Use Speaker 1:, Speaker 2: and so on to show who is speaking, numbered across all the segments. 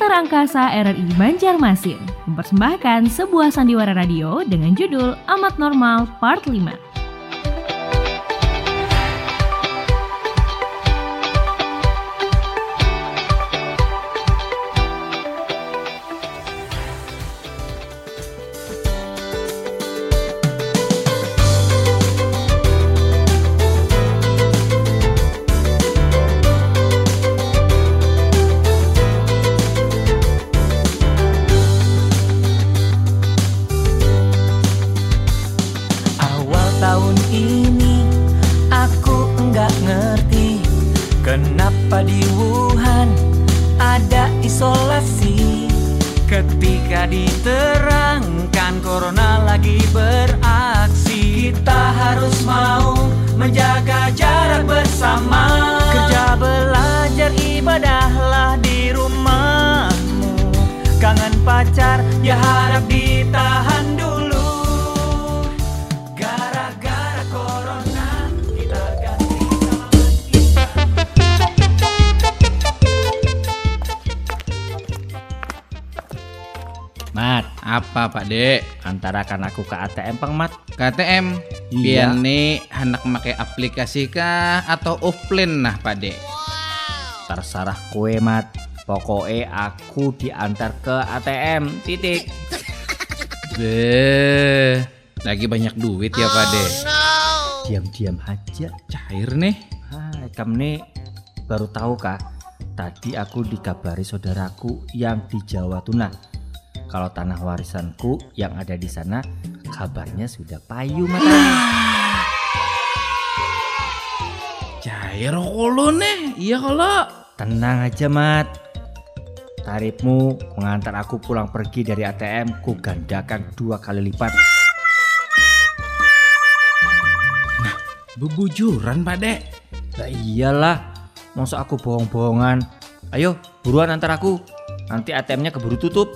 Speaker 1: Teater Angkasa RRI Banjarmasin mempersembahkan sebuah sandiwara radio dengan judul Amat Normal Part 5.
Speaker 2: Diterangkan corona lagi beraksi. Kita harus mau menjaga jarak bersama. Kerja belajar ibadahlah di rumahmu. Kangen pacar ya harap ditahan
Speaker 3: Pak Dek?
Speaker 4: antarakan aku ke ATM Pang Mat.
Speaker 3: KTM
Speaker 4: Iya.
Speaker 3: Biar nih hendak pakai aplikasi kah atau offline nah Pak Dek?
Speaker 4: Terserah kue Mat. Pokoknya aku diantar ke ATM. Titik.
Speaker 3: Beh, lagi banyak duit ya Pak Dek.
Speaker 4: Diam-diam aja.
Speaker 3: Cair nih.
Speaker 4: Hai, kamu nih baru tahu kah? Tadi aku dikabari saudaraku yang di Jawa Tuna. Kalau tanah warisanku yang ada di sana kabarnya sudah payu mata.
Speaker 3: Cair kalau nih. Iya kalau.
Speaker 4: Tenang aja Mat. Tarifmu mengantar aku pulang pergi dari ATM ku gandakan dua kali lipat.
Speaker 3: Bebujuran Pak Dek.
Speaker 4: Lah iyalah, masa aku bohong-bohongan. Ayo, buruan antar aku. Nanti ATM-nya keburu tutup.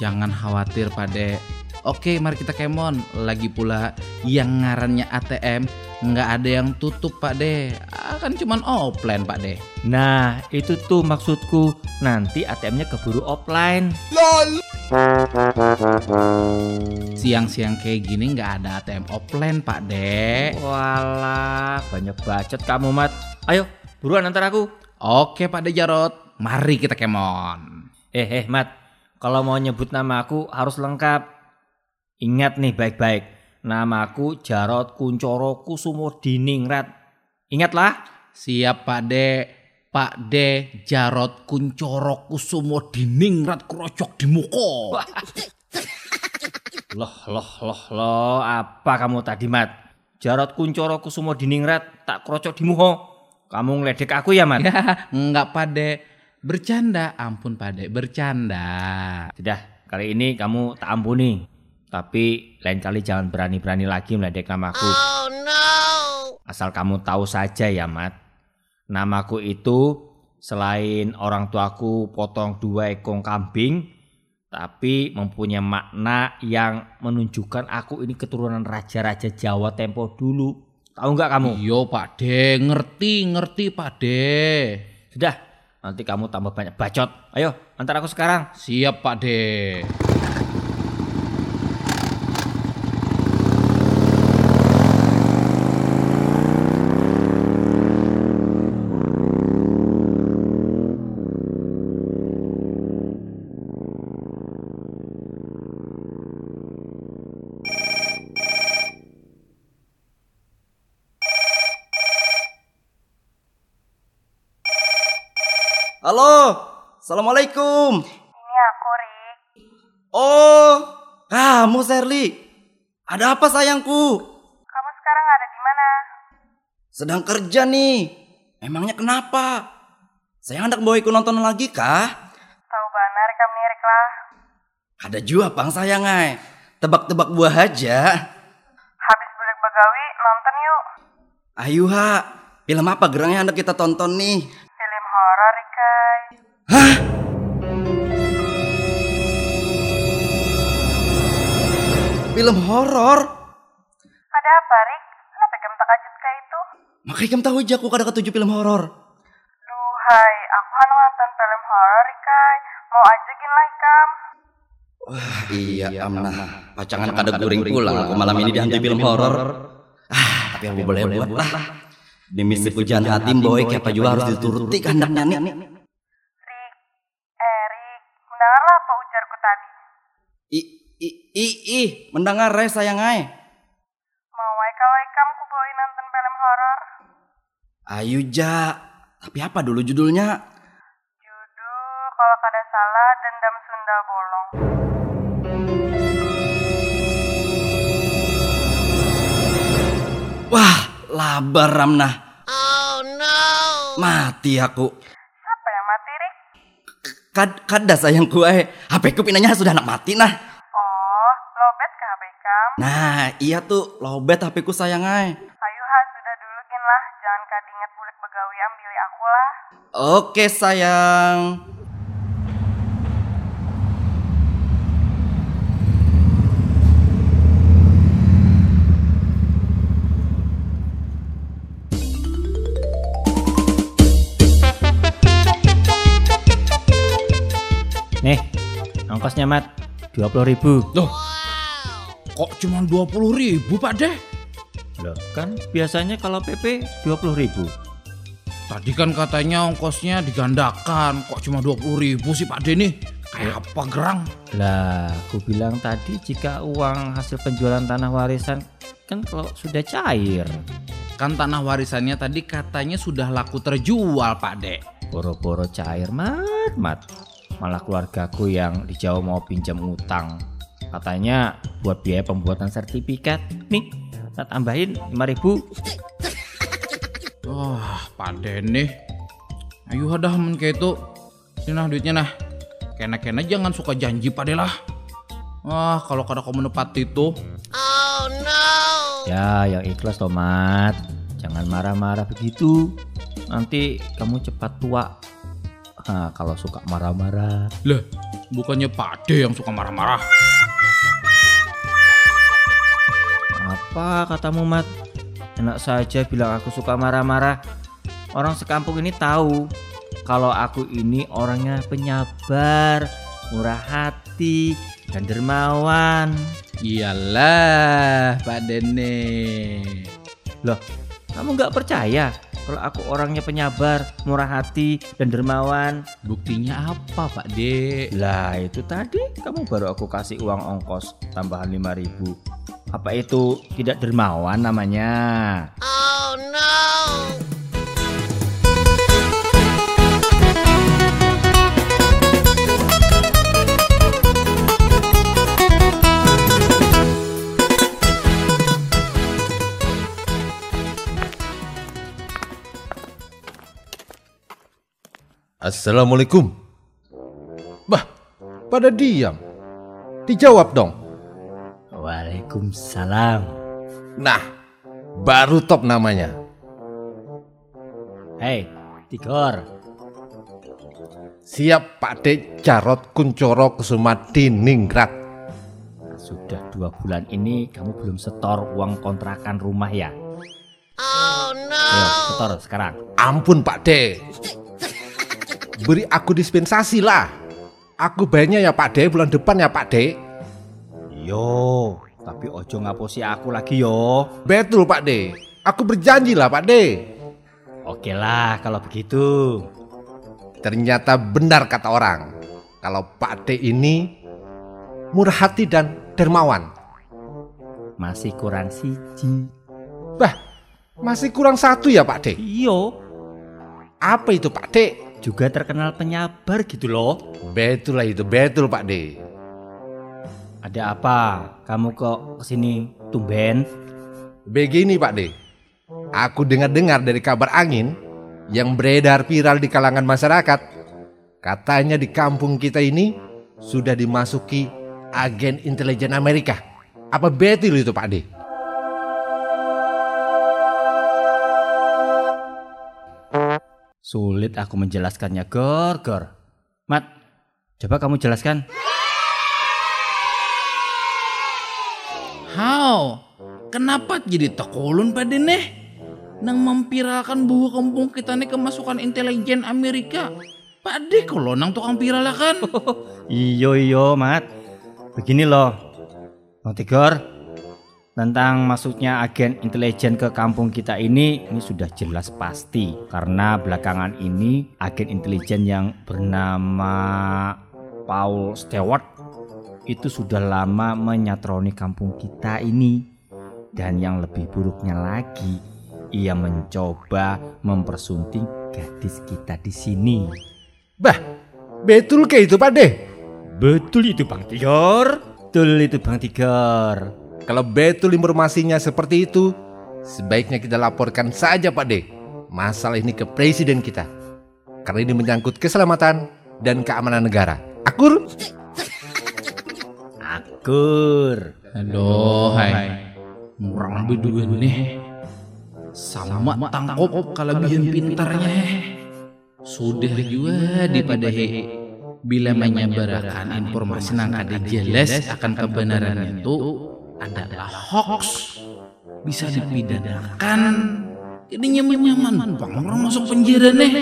Speaker 3: Jangan khawatir Pak Dek. Oke, mari kita kemon. Lagi pula yang ngarannya ATM nggak ada yang tutup Pak De. Akan cuman offline Pak De.
Speaker 4: Nah, itu tuh maksudku. Nanti ATM-nya keburu offline.
Speaker 3: Siang-siang kayak gini nggak ada ATM offline Pak De.
Speaker 4: Walah, banyak bacot kamu, Mat. Ayo, buruan antar aku.
Speaker 3: Oke Pak De Jarot, mari kita kemon.
Speaker 4: Eh, eh, Mat. Kalau mau nyebut nama aku harus lengkap. Ingat nih baik-baik. Namaku Jarot Kuncoro Kusumo Diningrat. Ingatlah.
Speaker 3: Siap Pak De. Pak De Jarot Kuncoro Kusumo Diningrat Krocok di muko.
Speaker 4: Loh, loh, loh, loh. Apa kamu tadi, Mat? Jarot Kuncoro Kusumo Diningrat tak krocok di muho. Kamu ngeledek aku ya, Mat?
Speaker 3: Ya, enggak Pak De. Bercanda, ampun Pak bercanda.
Speaker 4: Sudah, kali ini kamu tak ampuni. Tapi lain kali jangan berani-berani lagi meledek namaku. Asal kamu tahu saja ya, Mat. Namaku itu selain orang tuaku potong dua ekor kambing, tapi mempunyai makna yang menunjukkan aku ini keturunan raja-raja Jawa tempo dulu. Tahu nggak kamu?
Speaker 3: Iya Pak De, ngerti, ngerti Pak De.
Speaker 4: Sudah, nanti kamu tambah banyak bacot. Ayo, antar aku sekarang.
Speaker 3: Siap Pak De.
Speaker 5: Assalamualaikum.
Speaker 6: Ini aku, Rik.
Speaker 5: Oh, kamu Serli. Ada apa sayangku?
Speaker 6: Kamu sekarang ada di mana?
Speaker 5: Sedang kerja nih. Emangnya kenapa? Saya hendak bawa ikut nonton lagi kah?
Speaker 6: Tahu benar kamu nirik lah.
Speaker 5: Ada juga bang sayang ay. Tebak-tebak buah aja.
Speaker 6: Habis budak bagawi, nonton yuk.
Speaker 5: Ayo ha, film apa gerang yang hendak kita tonton nih?
Speaker 6: Film horor, Rikai.
Speaker 5: Hah? Film horor?
Speaker 6: Ada apa, Rik? Kenapa kamu tak kajut kayak itu?
Speaker 5: Makanya kamu tahu aja aku kada ketujuh film horor.
Speaker 6: Duhai, aku hanya nonton film horor, Rikai. Mau aja gin lah ikam.
Speaker 5: Iya, amnah. Pacangan kada guring pulang aku malam ini di hantu film horor. Ah, tapi aku boleh buat lah. Demi si pujian hati boy apa juga harus dituruti kehendaknya nih.
Speaker 6: Mendengarlah apa ujarku tadi.
Speaker 5: I i i i mendengar re sayang ai.
Speaker 6: Mau aja kalau ikam ku bawain nonton film horor.
Speaker 5: Ayo ja. Tapi apa dulu judulnya?
Speaker 6: Judul kalau kada salah Dendam Sunda Bolong.
Speaker 5: Wah, labar Ramnah. Mati aku.
Speaker 6: Siapa yang mati Rik?
Speaker 5: Kad kada sayangku eh. HP ku pinanya sudah nak mati nah.
Speaker 6: Oh, lobet ke HP ikam?
Speaker 5: Nah, iya tuh, lobet HP ku sayang ai.
Speaker 6: Ayo ha, sudah dulu gin lah. Jangan kadinget bulik begawi ambili aku lah.
Speaker 5: Oke sayang.
Speaker 4: Ongkosnya mat 20 ribu.
Speaker 3: Loh, kok cuma 20 ribu Pak De?
Speaker 4: Loh, kan biasanya kalau PP 20 ribu.
Speaker 3: Tadi kan katanya ongkosnya digandakan, kok cuma 20 ribu sih Pak De nih? Kayak apa gerang?
Speaker 4: Lah, aku bilang tadi jika uang hasil penjualan tanah warisan kan kalau sudah cair.
Speaker 3: Kan tanah warisannya tadi katanya sudah laku terjual Pak De.
Speaker 4: Boro-boro cair mat, mat. Malah keluargaku yang di Jawa mau pinjam utang. Katanya buat biaya pembuatan sertifikat. Nih, tak tambahin 5 ribu.
Speaker 3: Wah, Pak De nih. Ayo hadah men kayak itu. Sini nah duitnya nah. Kena-kena jangan suka janji Pak De lah. Wah, kalau kada kamu menepati itu,
Speaker 4: Ya, yang ikhlas tomat. Jangan marah-marah begitu. Nanti kamu cepat tua. Nah, kalau suka marah-marah.
Speaker 3: lah bukannya Pak De yang suka marah-marah.
Speaker 4: Apa katamu, Mat? Enak saja bilang aku suka marah-marah. Orang sekampung ini tahu kalau aku ini orangnya penyabar, murah hati, dan dermawan.
Speaker 3: Iyalah, Pak Dene.
Speaker 4: Loh, kamu nggak percaya kalau aku orangnya penyabar, murah hati, dan dermawan?
Speaker 3: Buktinya apa, Pak De?
Speaker 4: Lah itu tadi kamu baru aku kasih uang ongkos tambahan 5000 Apa itu tidak dermawan namanya?
Speaker 7: Assalamualaikum. Bah, pada diam. Dijawab dong.
Speaker 4: Waalaikumsalam.
Speaker 7: Nah, baru top namanya.
Speaker 4: Hei, Tigor.
Speaker 7: Siap Pak De Jarot Kuncoro Kusuma Diningrat.
Speaker 4: Sudah dua bulan ini kamu belum setor uang kontrakan rumah ya? Oh no. Ayo, setor sekarang.
Speaker 7: Ampun Pak De. Beri aku dispensasi lah. Aku bayarnya ya Pak De bulan depan ya Pak De.
Speaker 4: Yo, tapi ojo ngapusi aku lagi yo.
Speaker 7: Betul Pak De. Aku berjanji lah Pak De.
Speaker 4: Oke lah kalau begitu.
Speaker 7: Ternyata benar kata orang. Kalau Pak De ini murah hati dan dermawan.
Speaker 4: Masih kurang siji.
Speaker 7: Bah, masih kurang satu ya Pak De.
Speaker 4: Iyo,
Speaker 7: Apa itu Pak De?
Speaker 4: Juga terkenal penyabar gitu loh.
Speaker 7: Betul lah itu, betul Pak De.
Speaker 4: Ada apa? Kamu kok ke sini tumben?
Speaker 7: Begini Pak De, aku dengar-dengar dari kabar angin yang beredar viral di kalangan masyarakat. Katanya di kampung kita ini sudah dimasuki agen intelijen Amerika. Apa betul itu Pak De?
Speaker 4: Sulit aku menjelaskannya, Gor, Gor. Mat, coba kamu jelaskan.
Speaker 3: How? Kenapa jadi tekolun Pak De nih? Nang mempiralkan bahwa kampung kita nih kemasukan intelijen Amerika. Pak De kalau nang tukang viral lah kan.
Speaker 4: Iyo iyo mat. Begini loh, Bang Tigor. Tentang masuknya agen intelijen ke kampung kita ini, ini sudah jelas pasti. Karena belakangan ini agen intelijen yang bernama Paul Stewart itu sudah lama menyatroni kampung kita ini. Dan yang lebih buruknya lagi, ia mencoba mempersunting gadis kita di sini.
Speaker 7: Bah, betul ke itu Pak De?
Speaker 4: Betul itu Bang Tigor. Betul itu Bang Tigor.
Speaker 7: Kalau betul informasinya seperti itu, sebaiknya kita laporkan saja Pak De masalah ini ke presiden kita. Karena ini menyangkut keselamatan dan keamanan negara. Akur?
Speaker 4: Akur.
Speaker 3: Aduh, hai. Murang berdua nih. Sama tangkop kelebihan pintarnya. Sudah juga daripada he. Bila menyebarkan informasi nang kada jelas akan kebenarannya itu adalah hoax. Bisa dipidanakan. Ini nyaman-nyaman bang. Orang masuk penjara nih.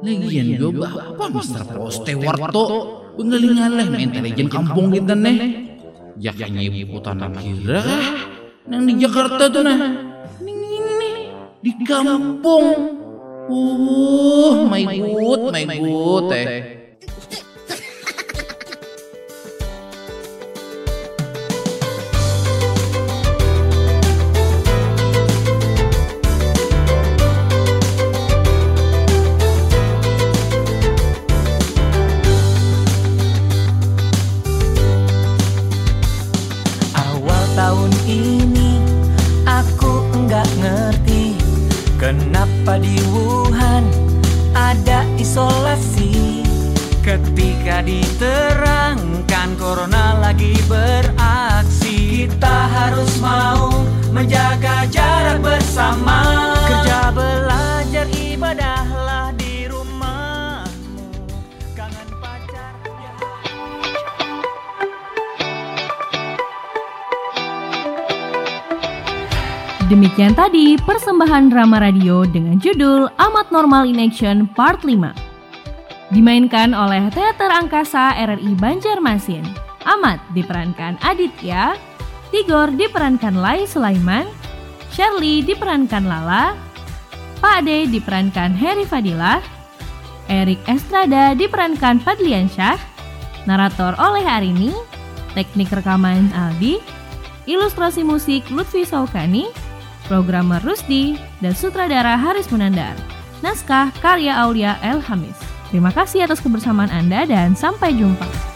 Speaker 3: Lagian juga bapak Mr. Postewar to Bengaling-alih na intelijen kampung kita nih. Ya kayaknya ibu kota nang kira Nang di Jakarta tuh nah nih Di kampung. Uh, my good, my good eh.
Speaker 2: Bersama Kerja belajar ibadahlah di rumahmu Kangen pacar ya
Speaker 1: Demikian tadi persembahan drama radio dengan judul Amat Normal in Action Part 5. Dimainkan oleh Teater Angkasa RRI Banjarmasin. Amat diperankan Aditya, Tigor diperankan Lai Sulaiman, Shirley diperankan Lala, Pak Ade diperankan Heri Fadilah, Erik Estrada diperankan Fadlian Syah, narator oleh Arini, teknik rekaman Aldi, ilustrasi musik Lutfi Saukani, programmer Rusdi, dan sutradara Haris Munandar. Naskah karya Aulia El Hamis. Terima kasih atas kebersamaan Anda dan sampai jumpa.